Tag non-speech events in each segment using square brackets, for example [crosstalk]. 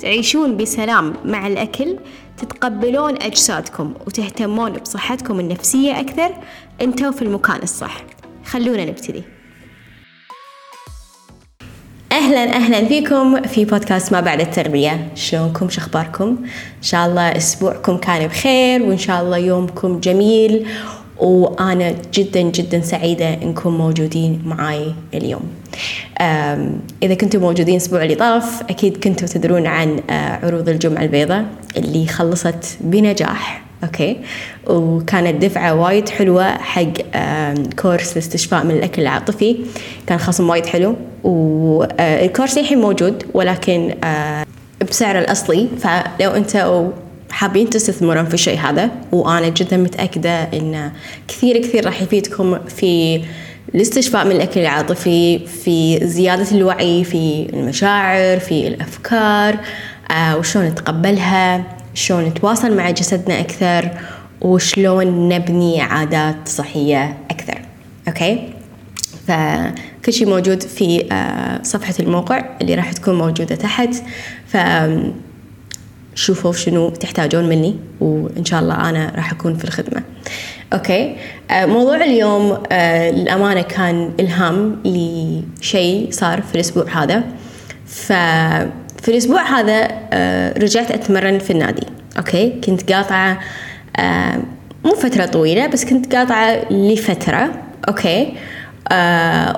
تعيشون بسلام مع الأكل تتقبلون أجسادكم وتهتمون بصحتكم النفسية أكثر. أنتوا في المكان الصح. خلونا نبتدي. أهلا أهلا فيكم في بودكاست ما بعد التربية. شلونكم؟ شخباركم إن شاء الله أسبوعكم كان بخير وإن شاء الله يومكم جميل. وأنا جدا جدا سعيدة إنكم موجودين معاي اليوم. إذا كنتم موجودين الأسبوع اللي طاف أكيد كنتم تدرون عن آه، عروض الجمعة البيضاء اللي خلصت بنجاح okay؟ وكانت دفعة وايد حلوة حق course الاستشفاء من الأكل العاطفي. كان خصم وايد حلو وال course الحين موجود ولكن آه، بسعر الأصلي. فلو أنت حابين تستثمرون في الشيء هذا وأنا جدا متأكدة إن كثير كثير راح يفيدكم في الاستشفاء من الأكل العاطفي في زيادة الوعي في المشاعر في الأفكار آه وشلون نتقبلها شلون نتواصل مع جسدنا أكثر وشلون نبني عادات صحية أكثر. okay؟ فكل شيء موجود في آه صفحة الموقع اللي راح تكون موجودة تحت. ف شوفوا شنو تحتاجون مني وإن شاء الله أنا راح أكون في الخدمة. okay؟ آه، موضوع اليوم آه، للأمانة كان إلهام لشيء صار في الأسبوع هذا. ففي الأسبوع هذا آه، رجعت أتمرن في النادي. okay؟ كنت قاطعة مو فترة طويلة بس كنت قاطعة لفترة. okay؟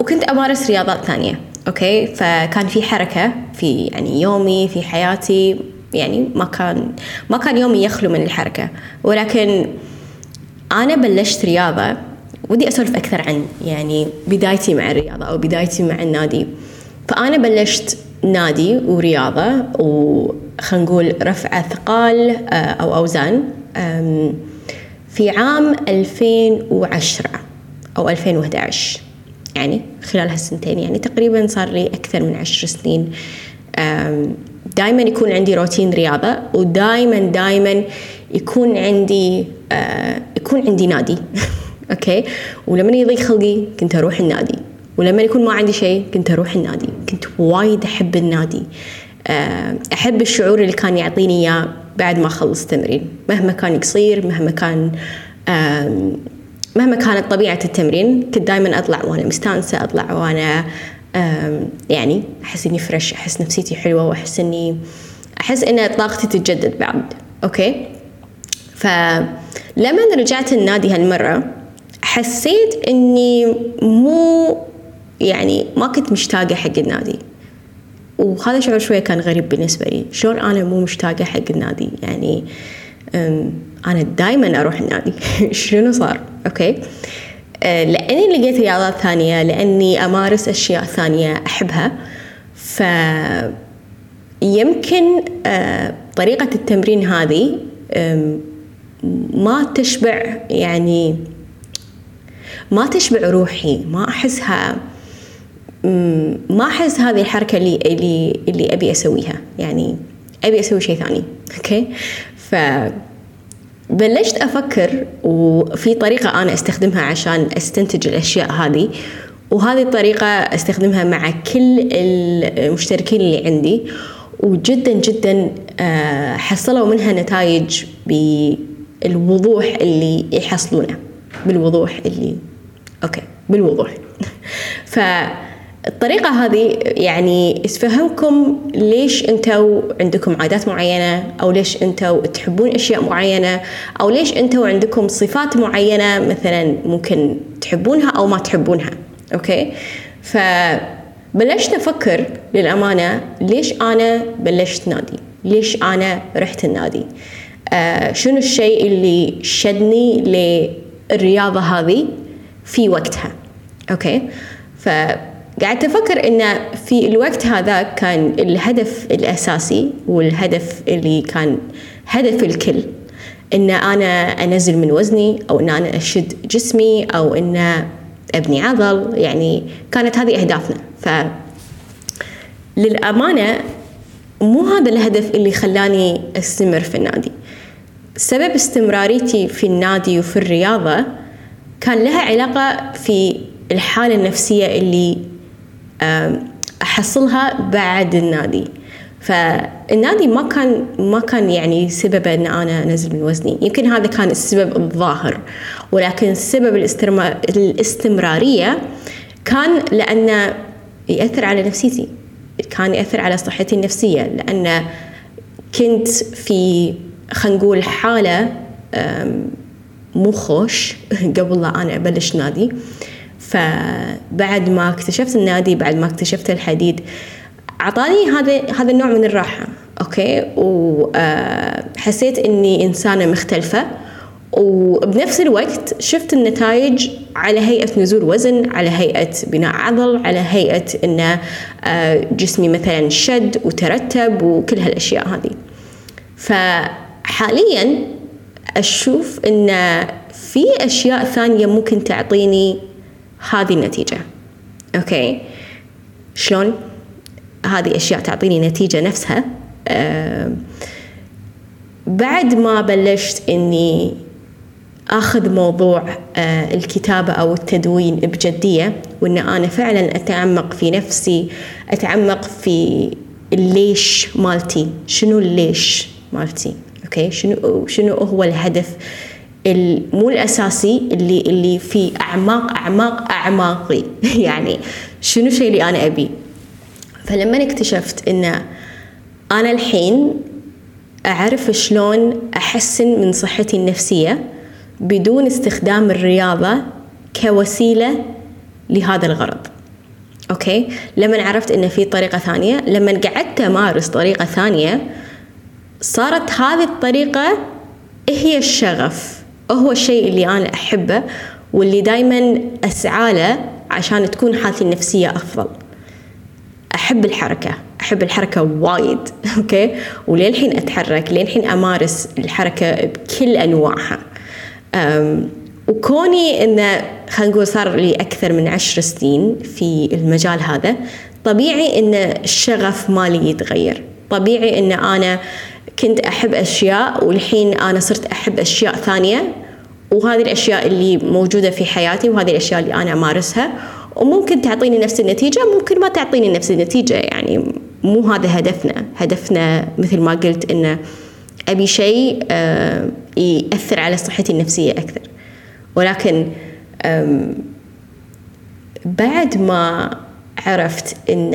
وكنت أمارس رياضات ثانية. okay؟ فكان في حركة في يعني يومي في حياتي. يعني ما كان ما كان يومي يخلو من الحركة. ولكن أنا بلشت رياضة ودي أسولف أكثر عن يعني بدايتي مع الرياضة أو بدايتي مع النادي. فأنا بلشت نادي ورياضة وخلينا نقول رفع أثقال آه، أو أوزان في عام 2010 أو 2011 يعني خلال هالسنتين يعني تقريبا صار لي أكثر من عشر سنين دائما يكون عندي روتين رياضة ودائما دائما يكون عندي آه يكون عندي نادي. [laughs] أوكي؟ ولما يضيق خلقي كنت أروح النادي. ولما يكون ما عندي شيء كنت أروح النادي. كنت وايد أحب النادي. آه أحب الشعور اللي كان يعطيني إياه بعد ما اخلص تمرين. مهما كان قصير مهما كان آه مهما كانت طبيعة التمرين كنت دائما أطلع وأنا مستانسة أطلع وأنا يعني أحس إني fresh أحس نفسيتي حلوة وأحس إني أحس إن طاقتي تتجدد بعد. okay؟ فلما رجعت النادي هالمرة حسيت إني مو يعني ما كنت مشتاقة حق النادي. وهذا شعور شوية كان غريب بالنسبة لي. شلون أنا مو مشتاقة حق النادي؟ يعني أنا دائما أروح النادي. [laughs] شنو صار؟ أوكي؟ آه، لأني لقيت رياضات ثانية لأني أمارس أشياء ثانية أحبها. ف يمكن آه، طريقة التمرين هذه ما تشبع يعني ما تشبع روحي ما أحسها ما أحس هذه الحركة اللي اللي اللي أبي أسويها. يعني أبي أسوي شيء ثاني. أوكي؟ ف بلشت أفكر وفي طريقة أنا أستخدمها عشان أستنتج الأشياء هذه وهذه الطريقة أستخدمها مع كل المشتركين اللي عندي وجدا جدا آه، حصلوا منها نتائج بالوضوح اللي يحصلونه بالوضوح اللي أوكي بالوضوح. [laughs] ف الطريقة هذه يعني تفهمكم ليش أنتوا عندكم عادات معينة أو ليش أنتوا تحبون أشياء معينة أو ليش أنتوا عندكم صفات معينة مثلا ممكن تحبونها أو ما تحبونها. okay؟ فبلشت أفكر للأمانة ليش أنا بلشت نادي؟ ليش أنا رحت النادي؟ آه شنو الشيء اللي شدني للرياضة هذه في وقتها؟ okay؟ ف قعدت أفكر إن في الوقت هذا كان الهدف الأساسي والهدف اللي كان هدف الكل. إن أنا أنزل من وزني أو إن أنا أشد جسمي أو إن أبني عضل يعني كانت هذه أهدافنا. ف للأمانة مو هذا الهدف اللي خلاني أستمر في النادي. سبب استمراريتي في النادي وفي الرياضة كان لها علاقة في الحالة النفسية اللي أحصلها بعد النادي. فالنادي ما كان ما كان يعني سببه إن أنا أنزل من وزني. يمكن هذا كان السبب الظاهر. ولكن سبب الاستمرارية كان لأنه يأثر على نفسيتي. كان يأثر على صحتي النفسية. لأن كنت في خلينا نقول حالة مو خوش [laughs] قبل لا أنا أبلش نادي. فبعد ما اكتشفت النادي بعد ما اكتشفت الحديد أعطاني هذا هذا النوع من الراحة أوكي؟ وحسيت إني إنسانة مختلفة وبنفس الوقت شفت النتائج على هيئة نزول وزن على هيئة بناء عضل على هيئة أن جسمي مثلا شد وترتب وكل هالأشياء هذه. فحاليا أشوف أن في أشياء ثانية ممكن تعطيني هذه النتيجة. أوكي. شلون؟ هذه أشياء تعطيني نتيجة نفسها. أه بعد ما بلشت إني أخذ موضوع أه الكتابة أو التدوين بجدية وإن أنا فعلا أتعمق في نفسي أتعمق في الليش مالتي. شنو الليش مالتي؟ أوكي. شنو شنو هو الهدف؟ مو الأساسي اللي اللي في اعماق أعماق أعماقي. [laughs] يعني شنو الشيء اللي أنا أبي؟ فلما اكتشفت إن أنا الحين أعرف شلون أحسن من صحتي النفسية بدون استخدام الرياضة كوسيلة لهذا الغرض. أوكي؟ لما عرفت إن في طريقة ثانية لما قعدت أمارس طريقة ثانية صارت هذه الطريقة هي الشغف. هو الشيء اللي أنا أحبه واللي دائما أسعى له عشان تكون حالتي النفسية أفضل. أحب الحركة أحب الحركة وايد [laughs] أوكي؟ وللحين أتحرك للحين أمارس الحركة بكل أنواعها. وكوني إنه خلينا نقول صار لي أكثر من عشر سنين في المجال هذا طبيعي إن الشغف مالي يتغير. طبيعي إن أنا كنت أحب أشياء والحين أنا صرت أحب أشياء ثانية وهذه الأشياء اللي موجودة في حياتي وهذه الأشياء اللي أنا أمارسها. وممكن تعطيني نفس النتيجة ممكن ما تعطيني نفس النتيجة. يعني مو هذا هدفنا. هدفنا مثل ما قلت انه أبي شيء آه، يأثر على صحتي النفسية أكثر. ولكن بعد ما عرفت إن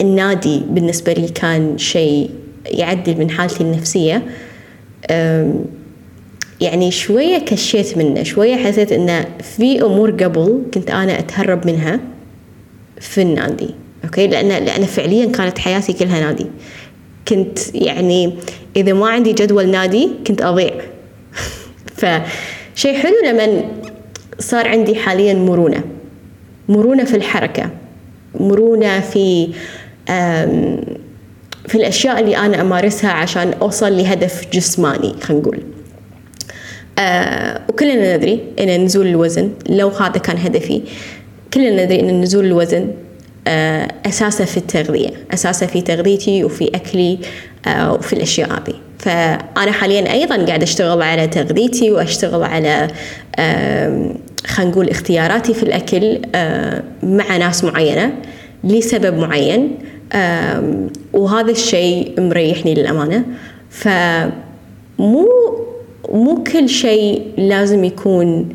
النادي بالنسبة لي كان شيء يعدل من حالتي النفسية يعني شوية كشيت منه شوية حسيت إنه في أمور قبل كنت أنا أتهرب منها في النادي أوكي؟ لأن لأن فعليا كانت حياتي كلها نادي. كنت يعني إذا ما عندي جدول نادي كنت أضيع. [laughs] فشيء حلو لما صار عندي حاليا مرونة مرونة في الحركة مرونة في في الأشياء اللي أنا أمارسها عشان أوصل لهدف جسماني خلينا نقول. آه وكلنا ندري إن نزول الوزن لو هذا كان هدفي كلنا ندري إن نزول الوزن آه أساسه في التغذية أساسه في تغذيتي وفي أكلي آه وفي الأشياء هذه. فأنا حاليا أيضا قاعدة أشتغل على تغذيتي وأشتغل على خلينا نقول اختياراتي في الأكل آه مع ناس معينة لسبب معين وهذا الشيء مريحني للأمانة. فمو مو كل شيء لازم يكون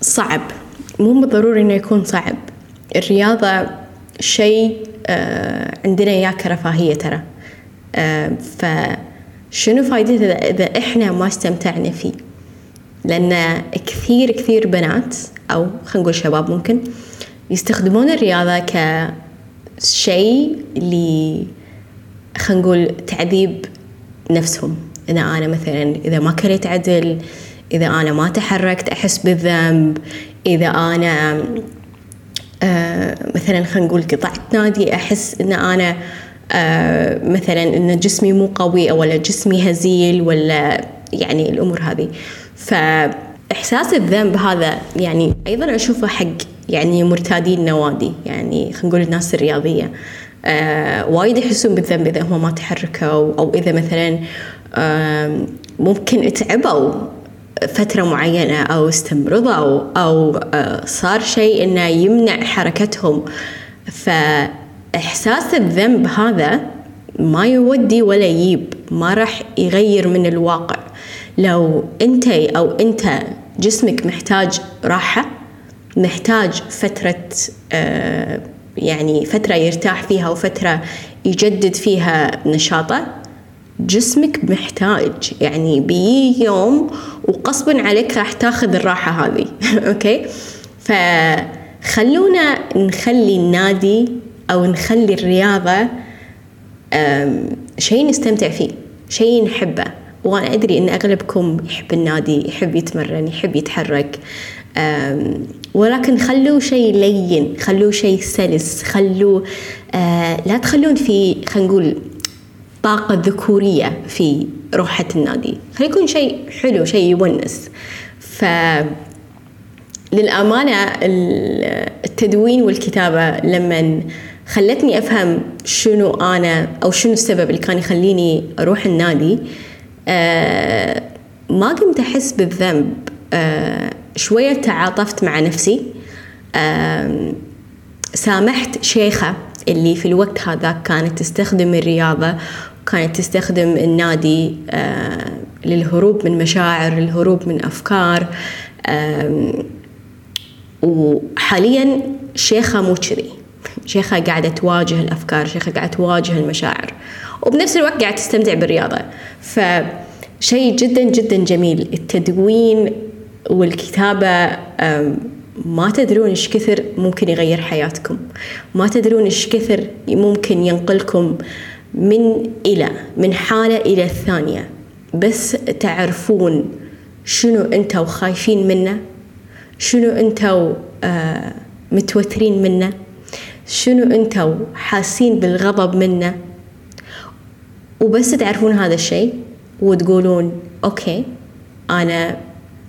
صعب. مو بالضروري إنه يكون صعب. الرياضة شيء آه عندنا إياه كرفاهية ترى. آه فشنو فايدته إذا إحنا ما استمتعنا فيه؟ لأن كثير كثير بنات أو خلينا نقول شباب ممكن يستخدمون الرياضة كشيء ل خلينا نقول تعذيب نفسهم. إذا أنا مثلا إذا ما كليت عدل إذا أنا ما تحركت أحس بالذنب إذا أنا آه مثلا خلينا نقول قطعت نادي أحس إن أنا آه مثلا إن جسمي مو قوي أو ولا جسمي هزيل ولا يعني الأمور هذه. فإحساس الذنب هذا يعني أيضا أشوفه حق يعني مرتادي النوادي يعني خلينا نقول الناس الرياضية. آه وايد يحسون بالذنب إذا هم ما تحركوا أو إذا مثلا ممكن تعبوا فترة معينة أو استمرضوا أو آه صار شيء إنه يمنع حركتهم. فإحساس الذنب هذا ما يودي ولا يجيب ما راح يغير من الواقع. لو أنت أو أنت جسمك محتاج راحة محتاج فترة آه يعني فترة يرتاح فيها وفترة يجدد فيها نشاطه جسمك محتاج. يعني بيجي يوم وقصبا عليك راح تاخذ الراحة هذه. [laughs] أوكي؟ فخلونا نخلي النادي أو نخلي الرياضة شيء نستمتع فيه شيء نحبه. وأنا أدري إن أغلبكم يحب النادي يحب يتمرن يحب يتحرك. ولكن خلوه شيء لين خلوه شيء سلس خلوه آه لا تخلون في خلينا نقول طاقة ذكورية في روحة النادي. خليه يكون شيء حلو شيء يونس. ف للأمانة التدوين والكتابة لما خلتني أفهم شنو أنا أو شنو السبب اللي كان يخليني أروح النادي آه ما كنت أحس بالذنب. آه شوية تعاطفت مع نفسي. سامحت شيخة اللي في الوقت هذا كانت تستخدم الرياضة وكانت تستخدم النادي آه للهروب من مشاعر للهروب من أفكار وحاليا شيخة مو كذي. شيخة قاعدة تواجه الأفكار شيخة قاعدة تواجه المشاعر. وبنفس الوقت قاعدة تستمتع بالرياضة. فشيء جدا جدا جميل التدوين والكتابة ما تدرون إيش كثر ممكن يغير حياتكم. ما تدرون إيش كثر ممكن ينقلكم من إلى من حالة إلى الثانية. بس تعرفون شنو أنتوا خايفين منه؟ شنو أنتوا آه متوترين منه؟ شنو أنتوا حاسين بالغضب منه؟ وبس تعرفون هذا الشيء وتقولون أوكي أنا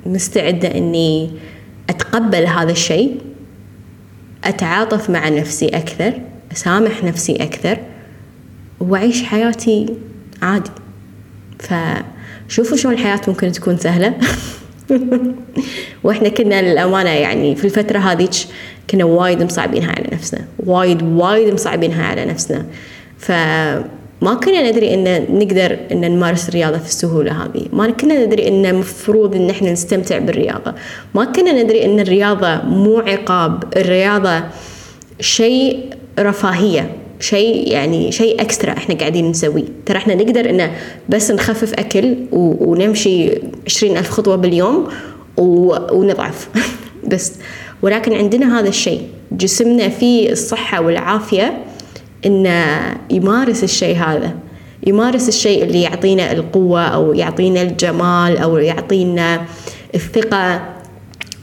مستعدة إني أتقبل هذا الشيء أتعاطف مع نفسي أكثر أسامح نفسي أكثر وأعيش حياتي عادي. فشوفوا شلون الحياة ممكن تكون سهلة. [laughs] وإحنا كنا للأمانة يعني في الفترة هذيك كنا وايد مصعبينها على نفسنا. وايد وايد مصعبينها على نفسنا. فما كنا ندري إن نقدر إن نمارس الرياضة في السهولة هذه. ما كنا ندري إن مفروض إن إحنا نستمتع بالرياضة. ما كنا ندري إن الرياضة مو عقاب. الرياضة شيء رفاهية. شيء يعني شيء اكسترا إحنا قاعدين نسويه. ترى إحنا نقدر انه بس نخفف أكل ونمشي عشرين ألف خطوة باليوم ونضعف. [laughs] بس. ولكن عندنا هذا الشيء. جسمنا فيه الصحة والعافية انه يمارس الشيء هذا. يمارس الشيء اللي يعطينا القوة أو يعطينا الجمال أو يعطينا الثقة.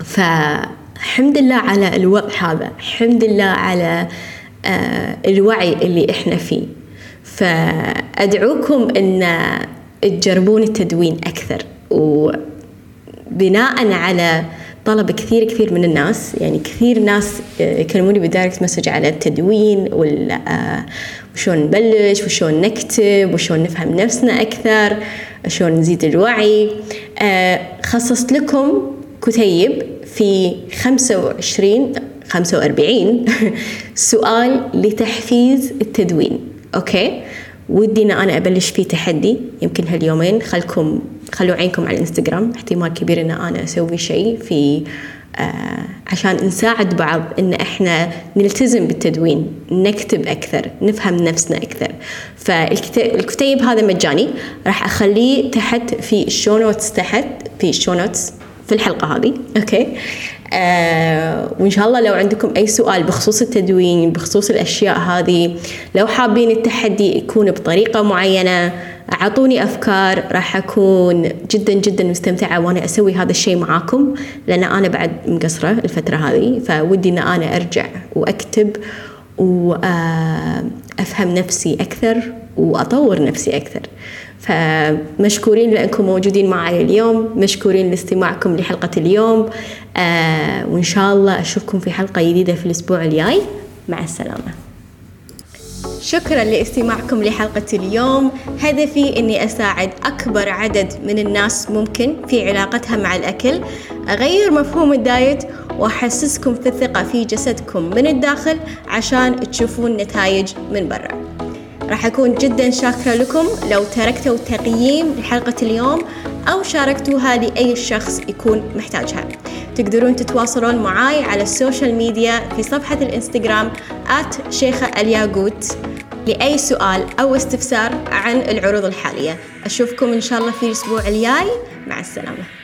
فحمد الله على الوضع هذا. حمد الله على الوعي اللي إحنا فيه. فأدعوكم أن تجربون التدوين أكثر وبناء على طلب كثير كثير من الناس يعني كثير ناس آه، يكلموني بدايركت مسج على التدوين وال آه، وشون نبلش وشون نكتب وشون نفهم نفسنا أكثر شلون نزيد الوعي. خصصت لكم كتيب في 25 45 [laughs] سؤال لتحفيز التدوين أوكي؟ ودي إن أنا أبلش فيه تحدي يمكن هاليومين. خلكم خلوا عينكم على الإنستغرام. احتمال كبير إن أنا أسوي شيء في آه عشان نساعد بعض إن إحنا نلتزم بالتدوين نكتب أكثر نفهم نفسنا أكثر. فالكتيب هذا مجاني. راح أخليه تحت في ال show notes تحت في ال show notes في الحلقة هذه. okay. آه وإن شاء الله لو عندكم أي سؤال بخصوص التدوين بخصوص الأشياء هذه لو حابين التحدي يكون بطريقة معينة أعطوني أفكار راح أكون جدا جدا مستمتعة وأنا أسوي هذا الشيء معاكم لأن أنا بعد مقصرة الفترة هذه فودي أن أنا أرجع وأكتب وأفهم نفسي أكثر وأطور نفسي أكثر. فمشكورين لأنكم موجودين معي اليوم مشكورين لاستماعكم لحلقة اليوم. آه وإن شاء الله أشوفكم في حلقة جديدة في الأسبوع الجاي. مع السلامة. شكرا لاستماعكم لحلقة اليوم. هدفي أني أساعد أكبر عدد من الناس ممكن في علاقتها مع الأكل. أغير مفهوم ال diet وأحسسكم في الثقة في جسدكم من الداخل عشان تشوفون نتائج من برا. راح أكون جدا شاكرة لكم. لو تركتوا تقييم لحلقة اليوم أو شاركتوها لأي شخص يكون محتاجها. تقدرون تتواصلون معاي على ال social media في صفحة الإنستغرام at شيخة الياقوت لأي سؤال أو استفسار عن العروض الحالية. أشوفكم إن شاء الله في الأسبوع الجاي. مع السلامة.